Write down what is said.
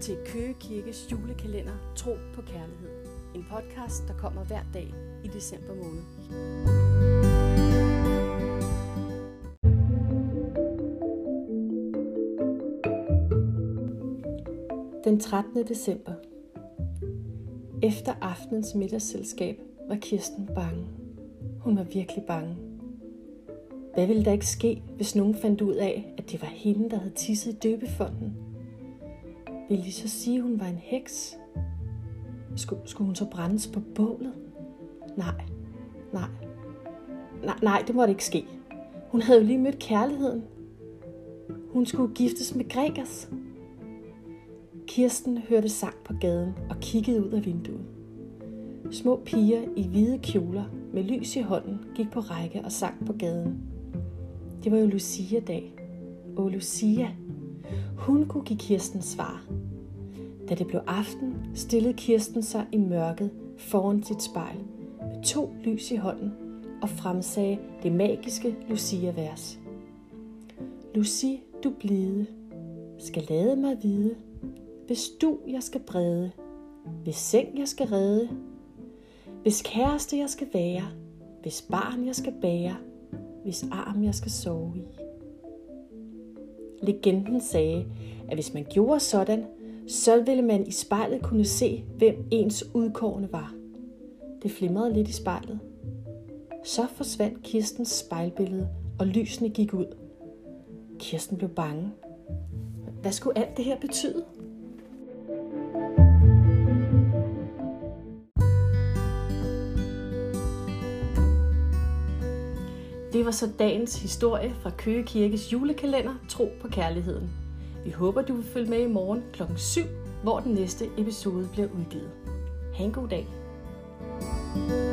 til Køge Kirkes julekalender Tro på Kærlighed. En podcast, der kommer hver dag i december måned. Den 13. december. Efter aftenens middagsselskab var Kirsten bange. Hun var virkelig bange. Hvad ville der ikke ske, hvis nogen fandt ud af, at det var hende, der havde tisset i døbefonden? Ville de så sige, at hun var en heks? Skulle, skulle hun så brændes på bålet? Nej, nej, nej, nej, det måtte ikke ske. Hun havde jo lige mødt kærligheden. Hun skulle giftes med Gregers. Kirsten hørte sang på gaden og kiggede ud af vinduet. Små piger i hvide kjoler med lys i hånden gik på række og sang på gaden. Det var jo Lucia-dag. Åh, Lucia. Hun kunne give Kirsten svar. Da det blev aften, stillede Kirsten sig i mørket foran sit spejl med to lys i hånden og fremsagde det magiske Lucia-vers. Lucy, du blide, skal lade mig vide, hvis du jeg skal brede, hvis seng jeg skal redde, hvis kæreste jeg skal være, hvis barn jeg skal bære, hvis arm jeg skal sove i. Legenden sagde, at hvis man gjorde sådan, så ville man i spejlet kunne se, hvem ens udkårne var. Det flimrede lidt i spejlet. Så forsvandt Kirstens spejlbillede, og lysene gik ud. Kirsten blev bange. Hvad skulle alt det her betyde? Det var så dagens historie fra Køge Kirkes julekalender Tro på Kærligheden. Vi håber, du vil følge med i morgen kl. 7, hvor den næste episode bliver udgivet. Ha' en god dag. thank you